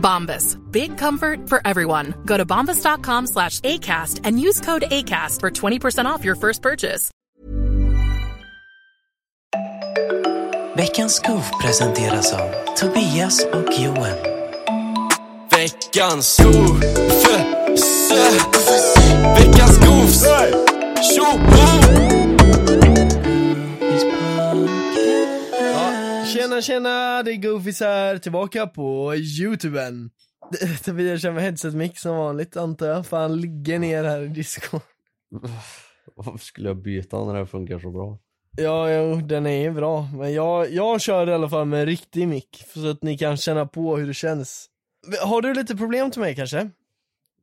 Bombas. Big comfort for everyone. Go to bombas.com slash ACAST and use code ACAST for 20% off your first purchase. Veckans skov presenteras av Tobias och Johan. Veckans skov, Veckans skovs, Ja, tjena tjena, det är Goofys här, tillbaka på youtuben. Tobias kör med headset mic som vanligt antar jag, för han ligger ner här i disco. Varför skulle jag byta när det här funkar så bra? Ja, jo, den är bra, men jag, jag kör i alla fall med en riktig mick, så att ni kan känna på hur det känns. Har du lite problem till mig kanske?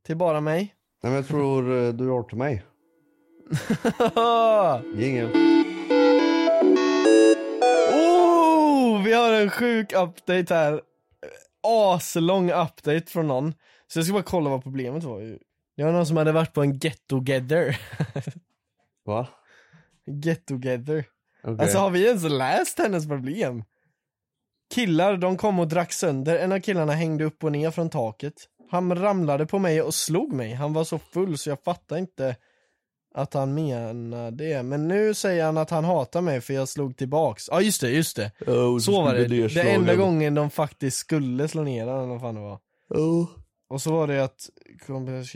Till bara mig? Nej men jag tror eh, du har till mig. Jingel. Vi har en sjuk update här. Aslång update från någon. Så jag ska bara kolla vad problemet var. Det var någon som hade varit på en get together. Va? Get together. Okej. Alltså har vi ens läst hennes problem? Killar, de kom och drack sönder. En av killarna hängde upp och ner från taket. Han ramlade på mig och slog mig. Han var så full så jag fattar inte att han menar det. Men nu säger han att han hatar mig för jag slog tillbaks. Ja just det, just det. Oh, Så var det. blir Det enda gången de faktiskt skulle slå ner honom, vad fan det var. Oh. Och så var det att kompis,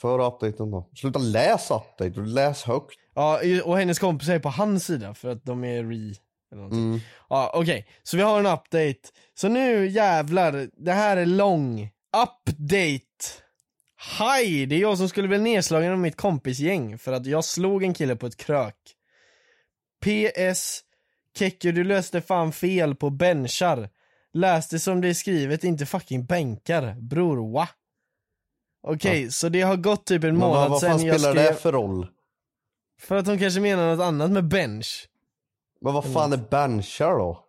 För updaten då. Sluta läs update, läs högt. Ja, och hennes kompis är på hans sida för att de är re... Mm. Ja, okej. Så vi har en update. Så nu jävlar, det här är lång. Update! Hej! Det är jag som skulle bli nedslagen av mitt kompisgäng för att jag slog en kille på ett krök. PS. Kekke, du löste fan fel på benchar. Läs det som det är skrivet, inte fucking bänkar. Bror, wa? Okej, så det har gått typ en Men månad vad, vad sen fan jag spelar skrev... det för roll? För att de kanske menar något annat med bench. Men vad fan är benchar då?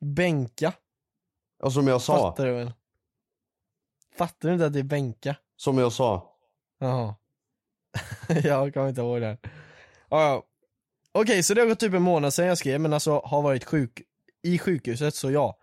Bänka. Och som jag sa, Fattar du inte att det är bänka? som jag sa. Jaha. jag kommer inte ihåg det. Ja, ja. Okej, så det har gått typ en månad sedan jag skrev, men alltså har varit sjuk i sjukhuset, så ja.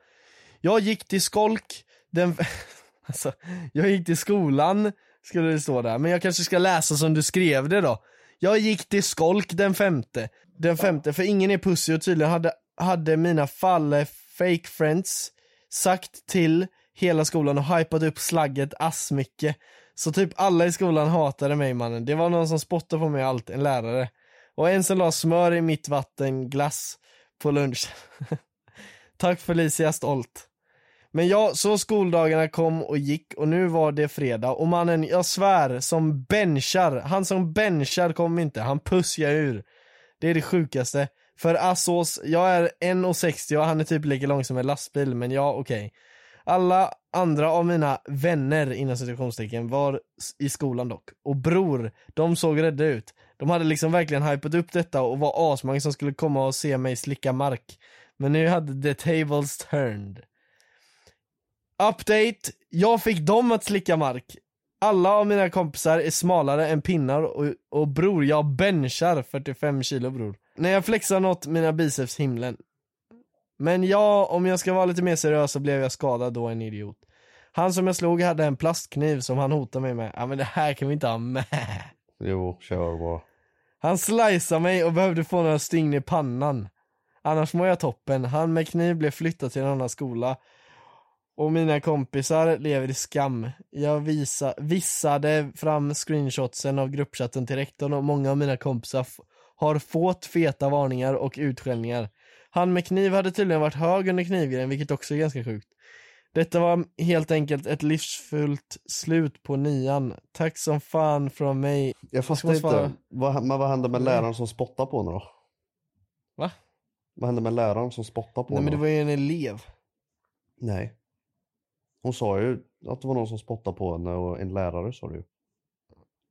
Jag gick till skolk, den... alltså, jag gick till skolan, skulle det stå där, men jag kanske ska läsa som du skrev det då. Jag gick till skolk den femte. Den femte, för ingen är pussy och tydligen hade, hade mina falle fake friends sagt till hela skolan och hypat upp slagget assmycket. Så typ alla i skolan hatade mig mannen. Det var någon som spottade på mig och allt, en lärare. Och en som la smör i mitt vatten, glass, på lunch. Tack Felicia, stolt. Men ja, så skoldagarna kom och gick och nu var det fredag och mannen, jag svär, som benchar, han som benchar kom inte, han pussar ur. Det är det sjukaste. För Assos, jag är 1,60 och han är typ lika lång som en lastbil, men ja, okej. Alla andra av mina vänner inom situationstecken var i skolan dock. Och bror, de såg rädda ut. De hade liksom verkligen hypat upp detta och var asmånga som skulle komma och se mig slicka mark. Men nu hade the tables turned. Update, jag fick dem att slicka mark. Alla av mina kompisar är smalare än pinnar och, och bror, jag benchar 45 kilo bror. När jag flexar något mina biceps himlen. Men ja, om jag ska vara lite mer seriös så blev jag skadad då en idiot. Han som jag slog hade en plastkniv som han hotade mig med. Ja men det här kan vi inte ha med. Jo, kör bara. Han sliceade mig och behövde få några stygn i pannan. Annars mår jag toppen. Han med kniv blev flyttad till en annan skola. Och mina kompisar lever i skam. Jag visa, vissade fram screenshotsen av gruppchatten till rektorn och många av mina kompisar har fått feta varningar och utskällningar. Han med kniv hade tydligen varit hög under knivgrejen vilket också är ganska sjukt. Detta var helt enkelt ett livsfullt slut på nian. Tack som fan från mig. Jag fattar inte. svara? Vad, men vad hände med Nej. läraren som spottade på henne då? Va? Vad hände med läraren som spottade på Nej henne? men det var ju en elev. Nej. Hon sa ju att det var någon som spottade på henne och en lärare sa du ju.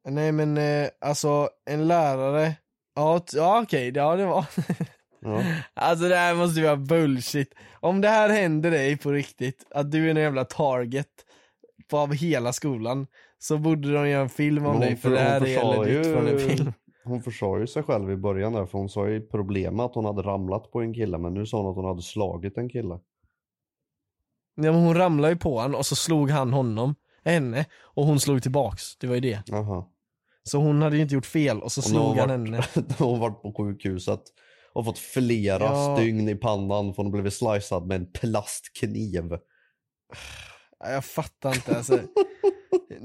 Nej men eh, alltså en lärare, ja, ja okej, ja det var Ja. Alltså det här måste ju vara bullshit. Om det här händer dig på riktigt, att du är en jävla target på av hela skolan, så borde de göra en film om dig för för- det här är försade legit från en film. Hon försade ju sig själv i början där för hon sa ju problemet att hon hade ramlat på en kille men nu sa hon att hon hade slagit en kille. Ja, men hon ramlade ju på han och så slog han honom, henne, och hon slog tillbaks, det var ju det. Jaha. Så hon hade ju inte gjort fel och så Och slog han hon henne. varit, hon varit på sjukhuset och fått flera Ja. stygn i pannan för hon har blivit slicead med en plastkniv. Ja, Jag fattar inte alltså.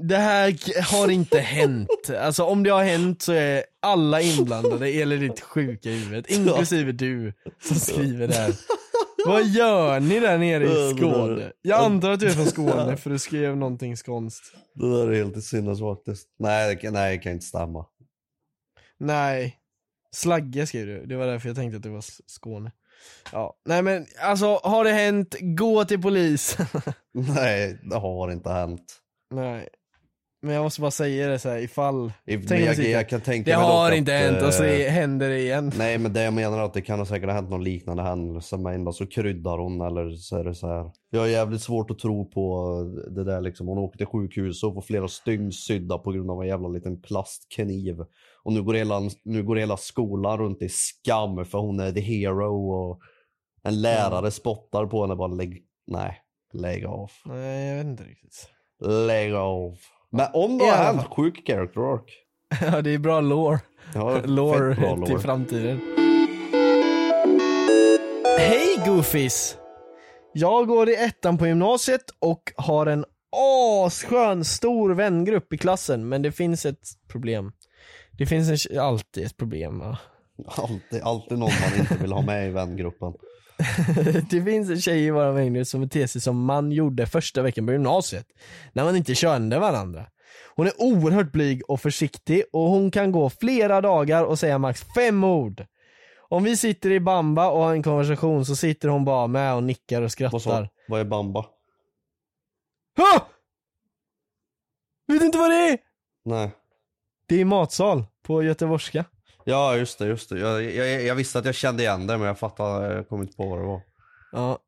Det här har inte hänt. Alltså om det har hänt så är alla inblandade enligt sjuka i huvudet, inklusive du som skriver det här. Vad gör ni där nere i Skåne? Jag antar att du är från Skåne för du skrev någonting skånskt. Det där är helt i sinnes faktiskt. Nej, nej, det kan inte stämma. Nej. Slagge skrev du, det var därför jag tänkte att det var Skåne. Ja, nej men alltså har det hänt, gå till polis. Nej, det har inte hänt. nej. Men jag måste bara säga det så här ifall. I, Tänk jag, jag kan tänka Det mig har att, inte hänt och så eh, händer det igen. Nej men det jag menar är att det kan ha säkert ha hänt någon liknande händelse men ändå så kryddar hon eller så är det så här. Jag har jävligt svårt att tro på det där liksom. Hon åker till sjukhus och får flera stygn sydda på grund av en jävla liten plastkniv. Och nu går hela, nu går hela skolan runt i skam för hon är the hero och en lärare spottar på henne bara lägg, nej, lägg av. Nej jag vet inte riktigt. Lägg av. Men om det har alla hänt, sjuk character arc. Ja det är bra lore. Ja, lore bra till lore. framtiden. Hej Goofies! Jag går i ettan på gymnasiet och har en asskön stor vängrupp i klassen men det finns ett problem. Det finns en, alltid ett problem va? Alltid, alltid någon man inte vill ha med i vängruppen. det finns en tjej i våra vängrupp som beter sig som man gjorde första veckan på gymnasiet. När man inte kände varandra. Hon är oerhört blyg och försiktig och hon kan gå flera dagar och säga max fem ord. Om vi sitter i bamba och har en konversation så sitter hon bara med och nickar och Vad, skrattar. sa, vad är bamba? Ha! Vet du inte vad det är? Nej. Det är matsal på göteborgska. Ja just det, just det. Jag, jag, jag visste att jag kände igen det men jag fattade, jag kom inte på vad det var. Ja.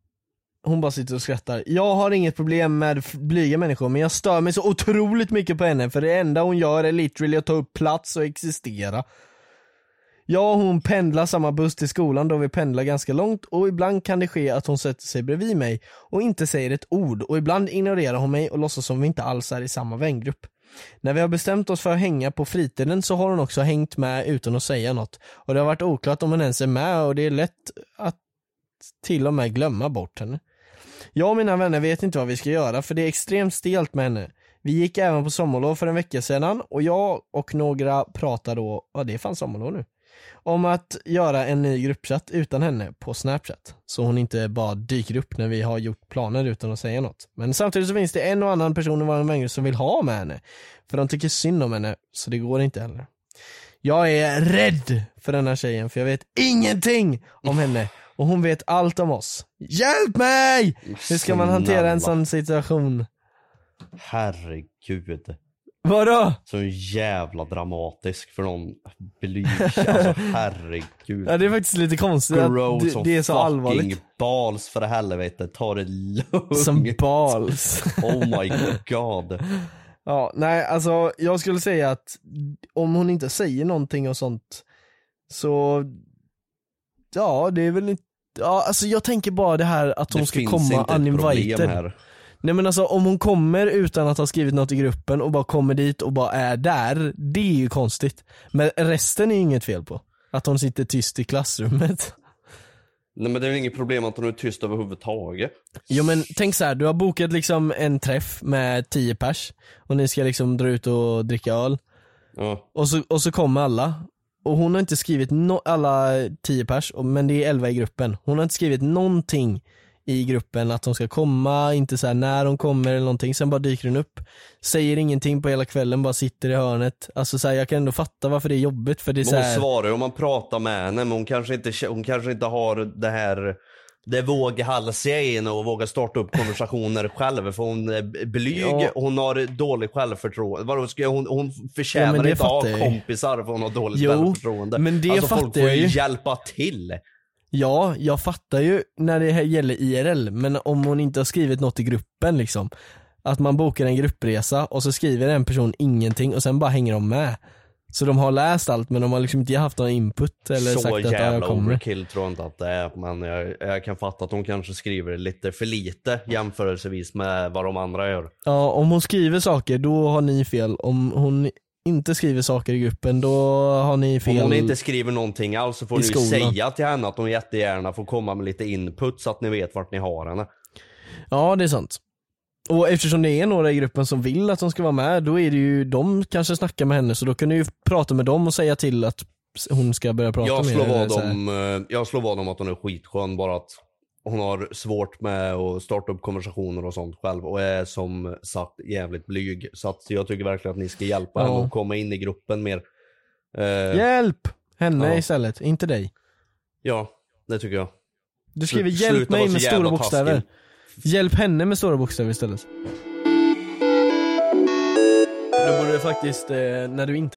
Hon bara sitter och skrattar. Jag har inget problem med blyga människor men jag stör mig så otroligt mycket på henne för det enda hon gör är literally att ta upp plats och existera. Jag och hon pendlar samma buss till skolan då vi pendlar ganska långt och ibland kan det ske att hon sätter sig bredvid mig och inte säger ett ord och ibland ignorerar hon mig och låtsas som vi inte alls är i samma vängrupp. När vi har bestämt oss för att hänga på fritiden så har hon också hängt med utan att säga något och det har varit oklart om hon ens är med och det är lätt att till och med glömma bort henne. Jag och mina vänner vet inte vad vi ska göra för det är extremt stelt med henne. Vi gick även på sommarlov för en vecka sedan och jag och några pratade då, ja det är fan sommarlov nu, om att göra en ny gruppchatt utan henne på snapchat. Så hon inte bara dyker upp när vi har gjort planer utan att säga något. Men samtidigt så finns det en och annan person i vår vängrupp som vill ha med henne. För de tycker synd om henne, så det går inte heller. Jag är rädd för den här tjejen för jag vet ingenting om henne och hon vet allt om oss. Hjälp mig! Hur ska man hantera en sån situation? Herregud. Vadå? Så jävla dramatisk för någon blyg. Alltså herregud. Ja det är faktiskt lite konstigt att Grow det, som det är så fucking allvarligt. balls för helvete. Ta det lugnt. Som bals. Oh my god. Ja, nej alltså jag skulle säga att om hon inte säger någonting och sånt så Ja det är väl inte Ja alltså jag tänker bara det här att hon det ska finns komma inte ett problem uninvited. här. Nej men alltså om hon kommer utan att ha skrivit något i gruppen och bara kommer dit och bara är där, det är ju konstigt. Men resten är ju inget fel på. Att hon sitter tyst i klassrummet. Nej men det är väl inget problem att hon är tyst överhuvudtaget. Jo men tänk så här, du har bokat liksom en träff med 10 pers och ni ska liksom dra ut och dricka öl. Ja. Och så, och så kommer alla. Och hon har inte skrivit no alla 10 pers, men det är 11 i gruppen. Hon har inte skrivit någonting i gruppen att hon ska komma, inte så här när hon kommer eller någonting. Sen bara dyker hon upp, säger ingenting på hela kvällen, bara sitter i hörnet. Alltså så här, jag kan ändå fatta varför det är jobbigt för det är Men hon här, svarar ju om man pratar med henne men hon kanske inte, hon kanske inte har det här det våghalsiga i henne och våga starta upp konversationer själv för hon är blyg, Ja. hon har dåligt självförtroende. Hon, hon Ja, förtjänar det inte ju. kompisar för hon har dåligt Jo, självförtroende. men det alltså, folk får ju. hjälpa till. Ja, jag fattar ju när det här gäller IRL, men om hon inte har skrivit något i gruppen liksom. Att man bokar en gruppresa och så skriver en person ingenting och sen bara hänger de med. Så de har läst allt men de har liksom inte haft någon input eller Så sagt att ja, jag jävla kommer. overkill tror jag inte att det är, men jag, jag kan fatta att hon kanske skriver lite för lite jämförelsevis med vad de andra gör. Ja, om hon skriver saker då har ni fel. Om hon inte skriver saker i gruppen då har ni fel. Om hon inte skriver någonting alls så får ni skolan. säga till henne att hon jättegärna får komma med lite input så att ni vet vart ni har henne. Ja, det är sant. Och eftersom det är några i gruppen som vill att de ska vara med, då är det ju, de kanske snackar med henne så då kan du ju prata med dem och säga till att hon ska börja prata Jag med slår, eller vad om, eh, jag slår vad om att hon är skitskön bara att hon har svårt med att starta upp konversationer och sånt själv och är som sagt jävligt blyg. Så att jag tycker verkligen att ni ska hjälpa Ja. henne att komma in i gruppen mer. Eh, Hjälp! Henne Ja. istället, inte dig. Ja, det tycker jag. Du skriver hjälp mig med stora bokstäver. taskig. Hjälp henne med stora bokstäver istället. Då borde du faktiskt, eh, när du inte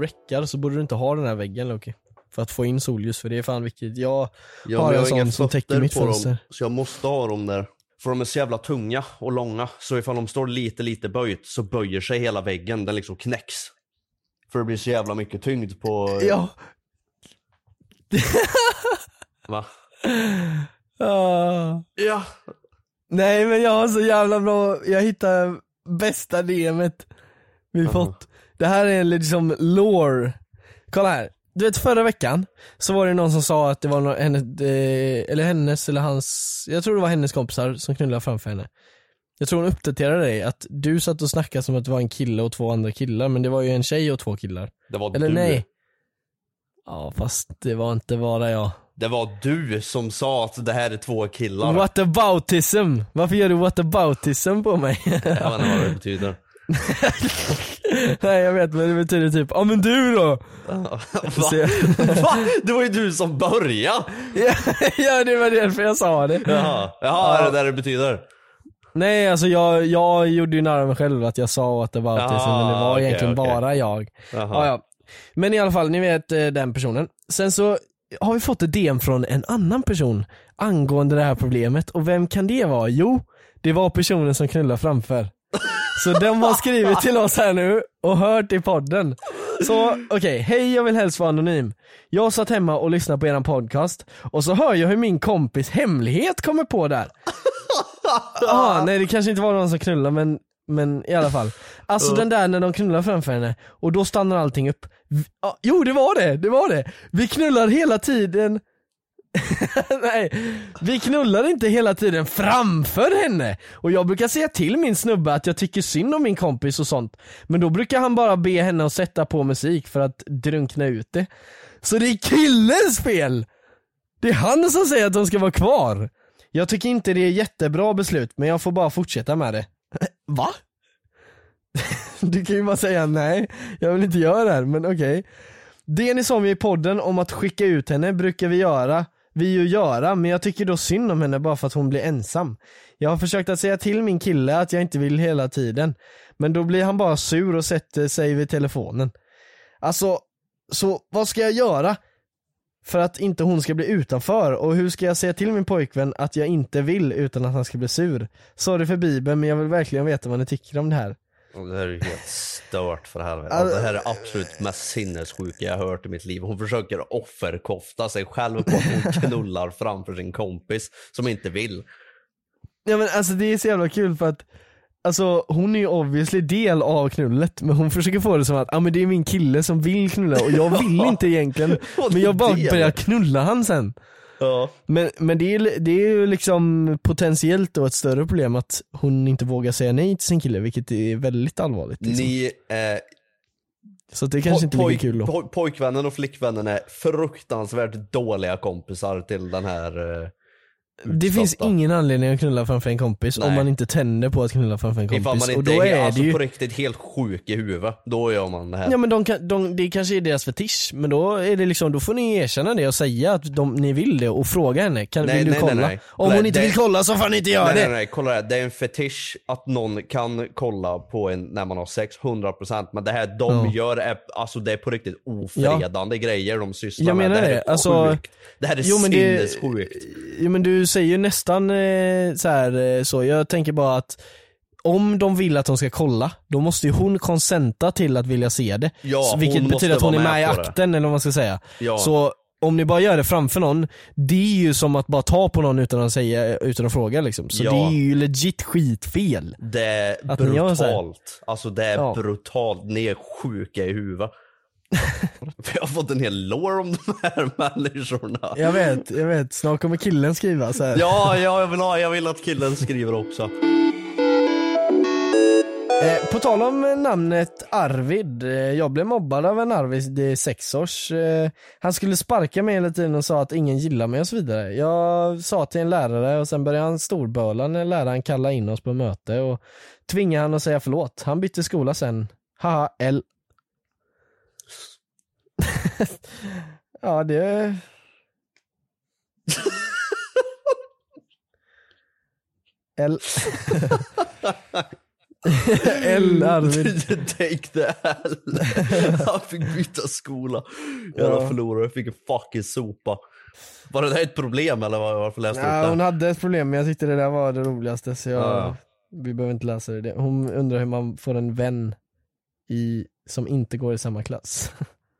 Räcker så borde du inte ha den här väggen Loki. För att få in solljus, för det är fan viktigt. Jag Ja, har en jag inga sån som täcker mitt på dem, fönster. så jag måste ha dem där. För de är så jävla tunga och långa, så ifall de står lite, lite böjt så böjer sig hela väggen, den liksom knäcks. För det blir så jävla mycket tyngd på... Ja. Va? Ah. Ja. Nej men jag har så jävla bra, jag hittade bästa DMet vi Jaha. fått. Det här är liksom lore. Kolla här. Du vet förra veckan så var det någon som sa att det var någon, henne, eh, eller hennes eller hans, jag tror det var hennes kompisar som knullade framför henne. Jag tror hon uppdaterade dig att du satt och snackade som att det var en kille och två andra killar men det var ju en tjej och två killar. Det var Eller du. nej. Ja fast det var inte bara jag. Det var du som sa att det här är två killar. Whataboutism! Varför gör du whataboutism på mig? Jag vet inte vad det betyder. Nej jag vet men det betyder typ, ja men du då? Va? Va? Det var ju du som började! ja, ja det var därför jag sa det. Jaha, Jaha är det där det betyder? Nej alltså jag, jag gjorde ju nära mig själv att jag sa whataboutism Jaha, men det var okej, egentligen okej. bara jag. Jaha. Ja, ja. Men i alla fall, ni vet eh, den personen. Sen så har vi fått ett DM från en annan person angående det här problemet och vem kan det vara? Jo, det var personen som knullade framför. Så de har skrivit till oss här nu och hört i podden. Så okej, hej jag vill helst vara anonym. Jag satt hemma och lyssnade på eran podcast och så hör jag hur min kompis hemlighet kommer på där. ah, nej det kanske inte var någon som knullade men, men i alla fall. Alltså den där när de knullar framför henne och då stannar allting upp. Vi, ah, jo det var det, det var det. Vi knullar hela tiden Nej, vi knullar inte hela tiden framför henne. Och jag brukar säga till min snubbe att jag tycker synd om min kompis och sånt. Men då brukar han bara be henne att sätta på musik för att drunkna ut det. Så det är killens fel! Det är han som säger att de ska vara kvar. Jag tycker inte det är jättebra beslut, men jag får bara fortsätta med det. Va? Du kan ju bara säga nej, jag vill inte göra det här, men okej. Det ni sa i podden om att skicka ut henne brukar vi göra, vi ju göra, men jag tycker då synd om henne bara för att hon blir ensam. Jag har försökt att säga till min kille att jag inte vill hela tiden, men då blir han bara sur och sätter sig vid telefonen. Alltså, så vad ska jag göra? För att inte hon ska bli utanför och hur ska jag säga till min pojkvän att jag inte vill utan att han ska bli sur? Sorry för bibeln men jag vill verkligen veta vad ni tycker om det här. Det här är helt stört för helvete. Alltså- det här är absolut mest sinnessjuka jag har hört i mitt liv. Hon försöker offerkofta sig själv på att hon knullar framför sin kompis som inte vill. Ja men alltså det är så jävla kul för att Alltså hon är ju obviously del av knullet men hon försöker få det som att ah, men det är min kille som vill knulla och jag vill inte egentligen men jag bara börjar knulla han sen. Ja. Men, men det, är, det är ju liksom potentiellt då ett större problem att hon inte vågar säga nej till sin kille vilket är väldigt allvarligt. Liksom. Ni, eh, Så det kanske inte ligger kul då. poj- pojkvännen och flickvännen är fruktansvärt dåliga kompisar till den här eh, Det finns ingen anledning att knulla framför en kompis om Nej. man inte tänder på att knulla framför en Ifall kompis. man och inte då är, är alltså det ju på riktigt helt sjuk i huvudet, då gör man det här. Ja men de kan, de, det kanske är deras fetisch, men då är det liksom, då får ni erkänna det och säga att de, ni vill det och fråga henne, kan, Nej, vill du nej, kolla? nej, nej. Om Nej, hon inte det- vill kolla så får ni inte göra nej, det! nej, nej, kolla det här. Det är en fetisch att någon kan kolla på en när man har sex, 100% men det här de Ja. gör är, alltså det är på riktigt ofredande grejer de sysslar Jag med. menar det här det, är alltså- sjukt. Det här är Jo, men det- sinnessjukt. Jo men du säger ju nästan eh, så här eh, så, jag tänker bara att om de vill att de ska kolla, då måste ju hon konsenta till att vilja se det. Ja, Så, vilket hon betyder att hon är vara med i med på det. akten eller vad man ska säga. Ja. Så om ni bara gör det framför någon, det är ju som att bara ta på någon utan att säga, utan att fråga liksom. Så Ja. det är ju legit skitfel. Det är Att brutalt. Alltså det är Ja. brutalt. Ni är sjuka i huvudet. För jag har fått en hel lår om de här människorna. Jag vet, jag vet. Snart kommer killen skriva så här. Ja, ja jag, vill ha, jag vill att killen skriver också. Eh, på tal om namnet Arvid, eh, jag blev mobbad av en Arvid, det är sex års. Eh, han skulle sparka mig hela tiden och sa att ingen gillar mig och så vidare. Jag sa till en lärare och sen började han storböla när läraren kallade in oss på möte och tvingade han att säga förlåt. Han bytte skola sen. Haha, L. ja, det... L. L Arvid. Take the L. Han fick byta skola. Jävla Ja. förlorare, jag fick en fucking sopa. Var det där ett problem eller var- varför läste du Ja, upp hon det? hade ett problem men jag tyckte det där var det roligaste så jag, Ja. vi behöver inte läsa det. Hon undrar hur man får en vän i, som inte går i samma klass.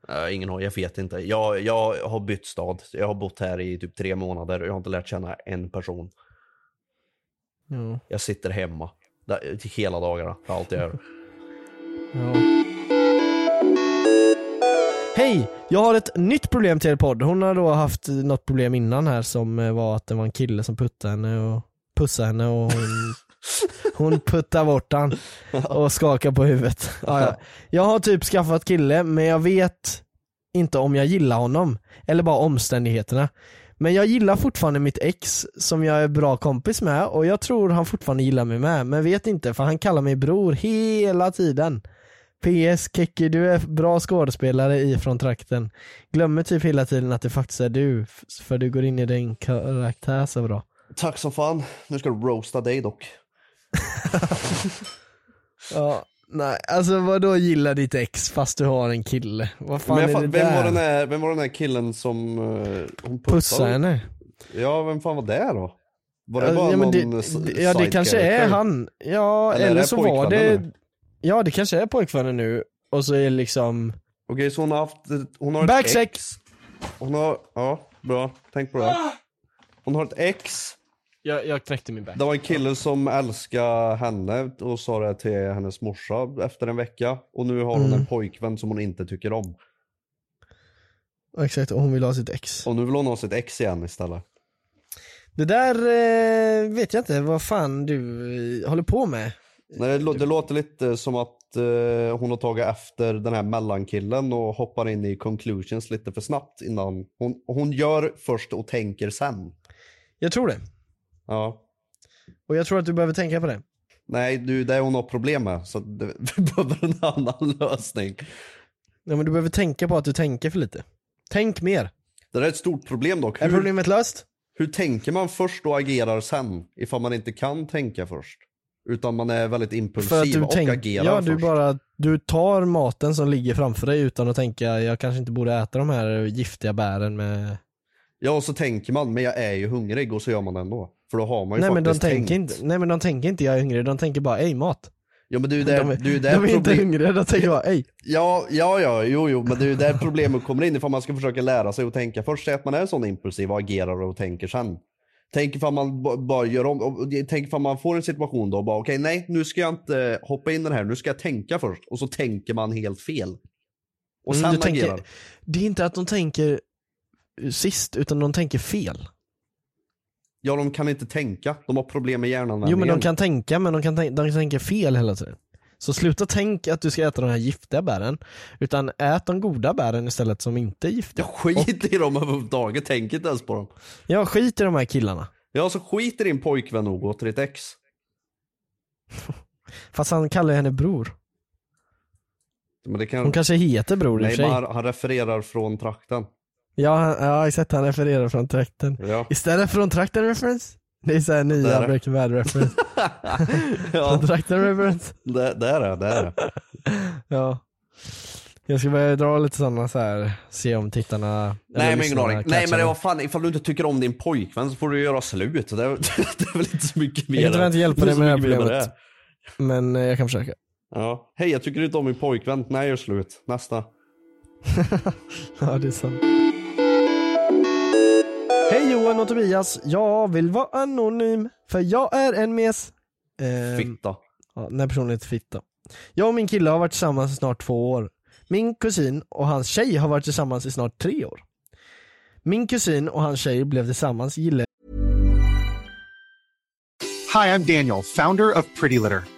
Ja, ingen har, jag vet inte. Jag, jag har bytt stad. Jag har bott här i typ tre månader och jag har inte lärt känna en person. Ja. Jag sitter hemma. Där, hela dagarna, allt jag gör. Ja. Hej! Jag har ett nytt problem till er podd. Hon har då haft något problem innan här som eh, var att det var en kille som puttade henne och pussade henne och hon, hon puttade bort han och skakade på huvudet. Ja, ja. Jag har typ skaffat kille men jag vet inte om jag gillar honom eller bara omständigheterna. Men jag gillar fortfarande mitt ex som jag är bra kompis med och jag tror han fortfarande gillar mig med men vet inte för han kallar mig bror hela tiden. PS Kekki, du är bra skådespelare ifrån trakten. Glömmer typ hela tiden att det faktiskt är du, för du går in i din karaktär så bra. Tack som fan. Nu ska du roasta dig dock. Ja, nej, alltså vad då gillar ditt ex fast du har en kille? Vad fan är det vem, där? var den här, vem var den här killen som uh, hon pussade? Pussa henne? Ja, vem fan var det då? Var det Ja, bara ja, någon det, s- det- Ja det kanske är han, ja Eller eller, så var det Ja det kanske är pojkvännen nu, och så är det liksom Okej, så hon har haft, hon har ett Backsex! ex. Hon har, ja, bra. Tänk på det. Hon har ett ex Jag, jag knäckte min back. Det var en kille som älskade henne och sa det till hennes morsa efter en vecka. Och nu har hon Mm. en pojkvän som hon inte tycker om. Exakt, och hon vill ha sitt ex. Och nu vill hon ha sitt ex igen istället. Det där eh, vet jag inte vad fan du eh, håller på med. Nej, det, lå- det låter lite som att eh, hon har tagit efter den här mellankillen och hoppar in i conclusions lite för snabbt innan. Hon, hon gör först och tänker sen. Jag tror det. Ja. Och jag tror att du behöver tänka på det. Nej, du, det är hon har problem med. Så vi behöver en annan lösning. Ja, men du behöver tänka på att du tänker för lite. Tänk mer. Det där är ett stort problem dock. Är problemet löst? Hur tänker man först och agerar sen? Ifall man inte kan tänka först. Utan man är väldigt För att impulsiv du och tänk, agerar ja, du först. bara, du tar maten som ligger framför dig utan att tänka, jag kanske inte borde äta de här giftiga bären med... Ja, och så tänker man, men jag är ju hungrig och så gör man det ändå. För då har man ju Nej men, de faktiskt tänker tänkt. inte, nej men de tänker inte jag är hungrig, de tänker bara ej mat. Ja men det är ju där, de är, det är ju där de är inte hungriga, de tänker bara ej. Ja, ja, ja, jo, jo, men det är ju där problemet kommer in ifall man ska försöka lära sig att tänka först. Säg att man är sån impulsiv och agerar och tänker sen. Tänk ifall man ba- bara gör om, tänk ifall man får en situation då och bara okej nej nu ska jag inte hoppa in i den här, nu ska jag tänka först. Och så tänker man helt fel. Och Mm, sen tänker- agerar. Det är inte att de tänker sist, utan de tänker fel. Ja de kan inte tänka, de har problem med hjärnan. Jo men de kan tänka, men de, kan tänka, de tänker fel hela tiden. Så sluta tänk att du ska äta de här giftiga bären, utan ät de goda bären istället som inte är giftiga. Jag skiter i dem överhuvudtaget, tänk inte ens på dem. Ja, skit i de här killarna. Ja så skit i din pojkvän och gå till ditt ex. Fast han kallar ju henne bror. Kan... Hon kanske heter bror i och Nej men sig. han, han refererar från trakten. Ja, ja exakt, han refererar från trakten. Ja. Istället från trakten reference? Det är såhär nya. Breaking Bad reference. Ja. Från trakten reference. Det, det är det, det är det. Ja. Jag ska börja dra lite sådana så här, se om tittarna Nej men ingen aning. Nej men det var fan, ifall du inte tycker om din pojkvän så får du göra slut. Det, är- det är väl inte så mycket mer. Jag kan inte hjälpa dig med det här problemet. Men eh, jag kan försöka. Ja. Hej jag tycker inte om min pojkvän. Nej gör slut. Nästa. Ja, det är sant. Hej Johan och Tobias, jag vill vara anonym för jag är en mes. Ehm, Fitta. Ja, personen heter Fitta. Jag och min kille har varit tillsammans i snart två år. Min kusin och hans tjej har varit tillsammans i snart tre år. Min kusin och hans tjej blev tillsammans gille Hi, I'm Daniel, founder of Pretty Litter.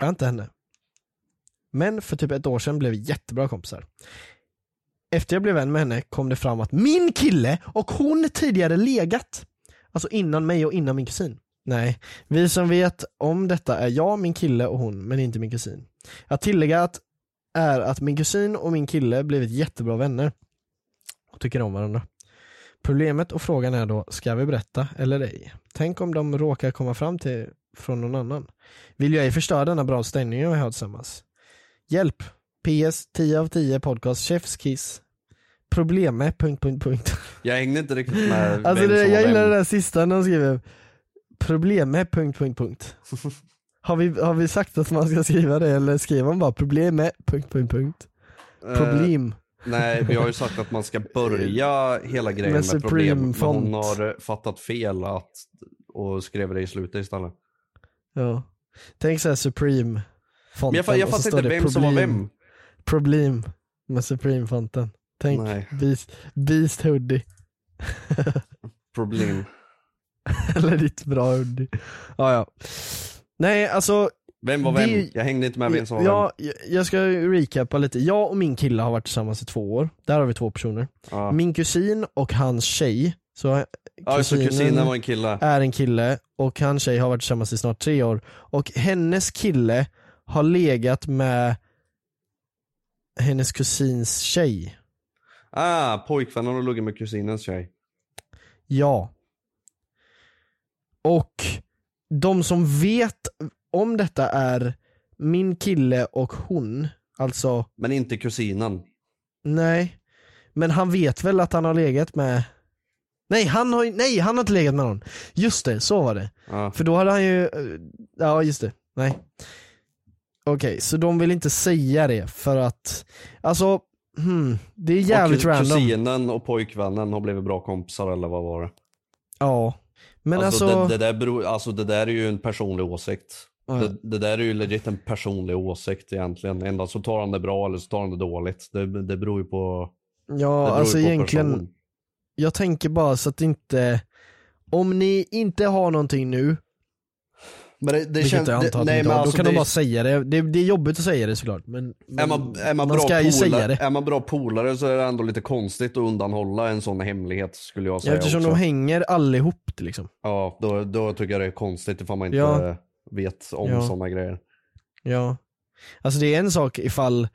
Jag inte henne. Men för typ ett år sedan blev vi jättebra kompisar. Efter jag blev vän med henne kom det fram att min kille och hon tidigare legat. Alltså innan mig och innan min kusin. Nej, vi som vet om detta är jag, min kille och hon, men inte min kusin. Att tillägga att är att min kusin och min kille blivit jättebra vänner och tycker om varandra. Problemet och frågan är då, ska vi berätta eller ej? Tänk om de råkar komma fram till från någon annan. Vill jag ej förstöra denna bra stämningen vi har tillsammans? Hjälp! PS 10 av 10 podcast Chef's Kiss. Probleme... Punkt, punkt, punkt. Jag hängde inte riktigt med Alltså det, jag gillar det där sista när de skriver Probleme... Punkt, punkt, punkt. Har vi, har vi sagt att man ska skriva det eller skriver man bara probleme... Punkt, punkt, punkt. Problem. Nej, vi har ju sagt att man ska börja hela grejen med, Med problem. Supreme Men hon font. har eh, fattat fel att, och skrev det i slutet istället. Ja. Tänk såhär Supreme fonten Men jag, fa- jag fattar inte det vem som var problem. vem. Problem med Supreme fonten. Tänk Nej. Beast, Beast Hoodie. Problem. Eller ditt bra hoodie. Ja, ja. Nej alltså. Vem var det- vem? Jag hängde inte med vem som var ja, jag- Jag ska recapa lite. Jag och min kille har varit tillsammans i två år. Där har vi två personer. Ja. Min kusin och hans tjej, så Ja, så kusinen var en kille. är en kille och hans tjej har varit tillsammans i snart tre år. Och hennes kille har legat med hennes kusins tjej. Ah, pojkvännen har legat med kusinens tjej. Ja. Och de som vet om detta är min kille och hon, alltså Men inte kusinen. nej. Men han vet väl att han har legat med Nej han har, nej, han har inte legat med någon. Just det, så var det. Ja. För då hade han ju, eh, ja just det, nej. Okej, så de vill inte säga det för att, alltså, hmm, det är jävligt och random. kusinen och pojkvännen har blivit bra kompisar eller vad var det? Ja. Men alltså, alltså, det, det, där beror, alltså det där är ju en personlig åsikt. Ja. Det, det där är ju legit en personlig åsikt egentligen. Endast så tar han det bra eller så tar han det dåligt. Det, det beror ju på ja det beror ju alltså på egentligen, person. Jag tänker bara så att inte, om ni inte har någonting nu, Men det, det känns, jag antar det, att ni nej, men alltså då kan det, de bara säga det. det. Det är jobbigt att säga det såklart, men, men är man, är man, man bra ska ju säga polare, det. är man bra polare så är det ändå lite konstigt att undanhålla en sån hemlighet skulle jag säga Eftersom också. de hänger allihop liksom. Ja, då, då tycker jag det är konstigt ifall man inte Ja. vet om Ja. såna grejer. Ja. Alltså det är en sak ifall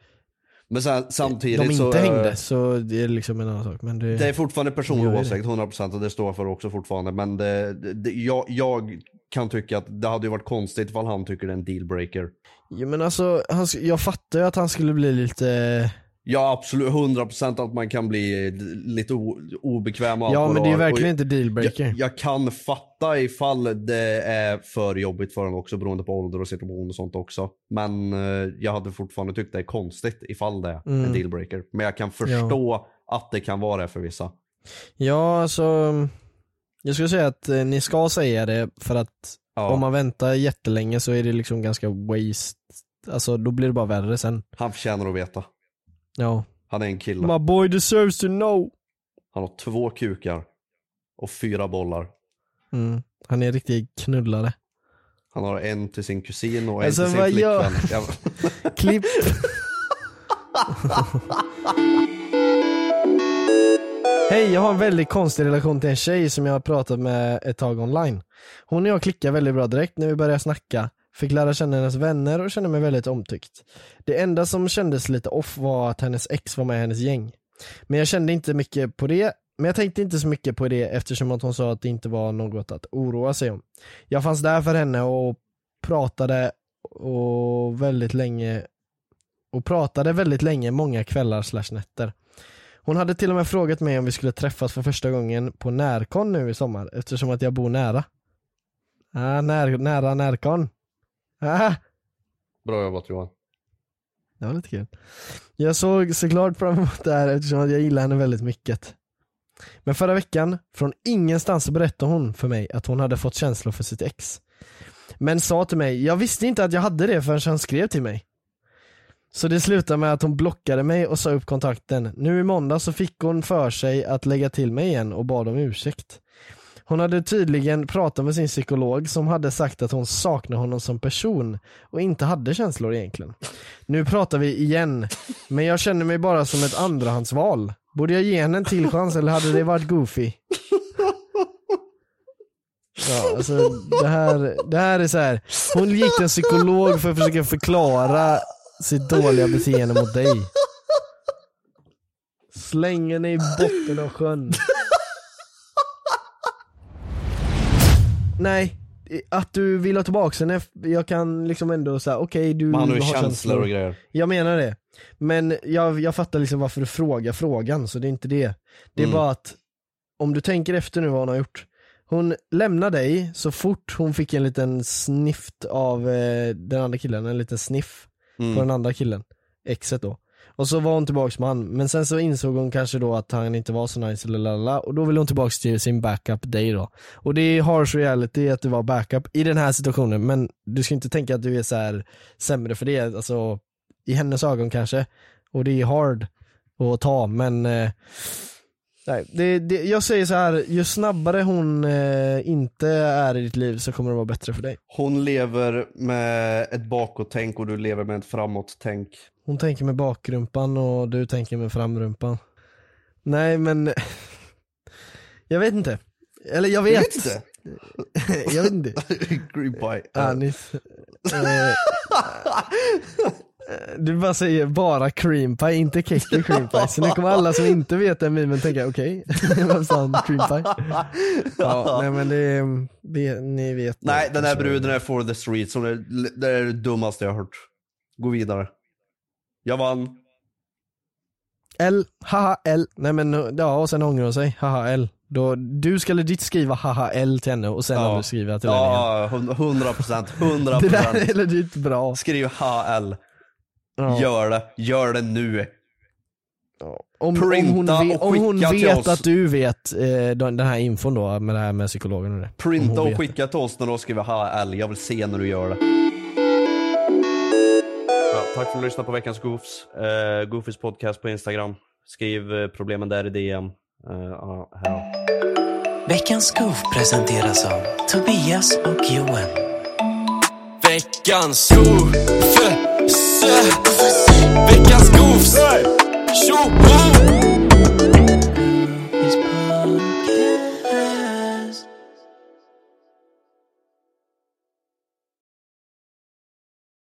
Men sen, samtidigt de inte så, hängde, så det är liksom en annan sak. Men det, Det är fortfarande personlig åsikt, 100% och det står jag för också fortfarande. Men det, det, jag, jag kan tycka att det hade ju varit konstigt ifall han tycker det är en dealbreaker. Ja men alltså, han, jag fattar ju att han skulle bli lite Ja absolut, 100% att man kan bli lite o, obekväm och Ja men det är verkligen inte dealbreaker. jag, jag kan fatta ifall det är för jobbigt för honom också beroende på ålder och situation och sånt också. Men eh, jag hade fortfarande tyckt det är konstigt ifall det är Mm. en dealbreaker. Men jag kan förstå att det kan vara det för vissa. Ja alltså, jag skulle säga att eh, ni ska säga det för att Ja. om man väntar jättelänge så är det liksom ganska waste, alltså då blir det bara värre sen. Han förtjänar att veta. Ja. Han är en kille. My boy deserves to know. Han har två kukar och fyra bollar. Mm. Han är riktigt knullare. Han har en till sin kusin och en Alltså, till sin flickvän. Ja. Klipp. Hej, jag har en väldigt konstig relation till en tjej som jag har pratat med ett tag online. Hon och jag klickar väldigt bra direkt när vi började snacka, fick lära känna hennes vänner och kände mig väldigt omtyckt. Det enda som kändes lite off var att hennes ex var med i hennes gäng. Men jag kände inte mycket på det, men jag tänkte inte så mycket på det eftersom att hon sa att det inte var något att oroa sig om. Jag fanns där för henne och pratade och väldigt länge och pratade väldigt länge många kvällar slash nätter. Hon hade till och med frågat mig om vi skulle träffas för första gången på Närkon nu i sommar eftersom att jag bor nära. Ah, när, nära Närkon. Ah, Bra jobbat Johan. det var lite kul. Jag såg såklart fram emot det här eftersom jag gillar henne väldigt mycket. Men förra veckan, från ingenstans berättade hon för mig att hon hade fått känslor för sitt ex. Men sa till mig, jag visste inte att jag hade det förrän han skrev till mig. Så det slutade med att hon blockade mig och sa upp kontakten. Nu i måndag så fick hon för sig att lägga till mig igen och bad om ursäkt. Hon hade tydligen pratat med sin psykolog som hade sagt att hon saknar honom som person och inte hade känslor egentligen. Nu pratar vi igen, men jag känner mig bara som ett andrahandsval. Borde jag ge henne en till chans eller hade det varit goofy? Ja, alltså det här, det här är så här. hon gick till en psykolog för att försöka förklara sitt dåliga beteende mot dig. Släng henne i botten av sjön. Nej, att du vill ha tillbaka henne, jag kan liksom ändå säga okej du Men han har ju har känslor och grejer. Jag menar det. Men jag, jag fattar liksom varför du frågar frågan, så det är inte det. Det är Mm. bara att, om du tänker efter nu vad hon har gjort. Hon lämnar dig så fort hon fick en liten snift av eh, den andra killen, en liten sniff Mm. på den andra killen, exet då. Och så var hon tillbaks med han, men sen så insåg hon kanske då att han inte var så nice eller lalala, och då ville hon tillbaks till sin backup dig då. Och det är harsh reality att du var backup i den här situationen, men du ska inte tänka att du är så här sämre för det, alltså i hennes ögon kanske. Och det är hard att ta, men eh, nej, det, det, jag säger så här, ju snabbare hon eh, inte är i ditt liv så kommer det vara bättre för dig. Hon lever med ett bakåt-tänk och du lever med ett framåt-tänk. Hon tänker med bakrumpan och du tänker med framrumpan. Nej men, jag vet inte. Eller jag vet. Jag vet inte. jag vet inte. Green pie. Anis. Eh, Du bara säger bara cream pie, inte keke cream pie. Så nu kommer alla som inte vet den memen tänka okej, vem sa han cream pie? Ja, nej men det, det ni vet. Nej, den här bruden är for the streets. Det är det dummaste jag har hört. Gå vidare. Jag vann. L, haha L, nej men ja och sen ångrar hon sig, haha L. Då, du ska legit skriva haha L till henne och sen Ja. aldrig skriva till henne igen. Ja, hund- 100 procent. 100 Det där är procent. legit bra. Skriv HL. Ja. Gör det. Gör det nu. Om, om hon, och om hon vet att du vet eh, den här infon då med det här med psykologen och det. Printa och skicka till oss när du skriver HL. Jag vill se när du gör det. Tack för att du lyssnade på veckans Goofs. Uh, Goofys podcast på Instagram. Skriv uh, problemen där i DM. Uh, eh, veckans Goof presenteras av Tobias och Johan. Veckans Goofs. Veckans Goofs. Tjo!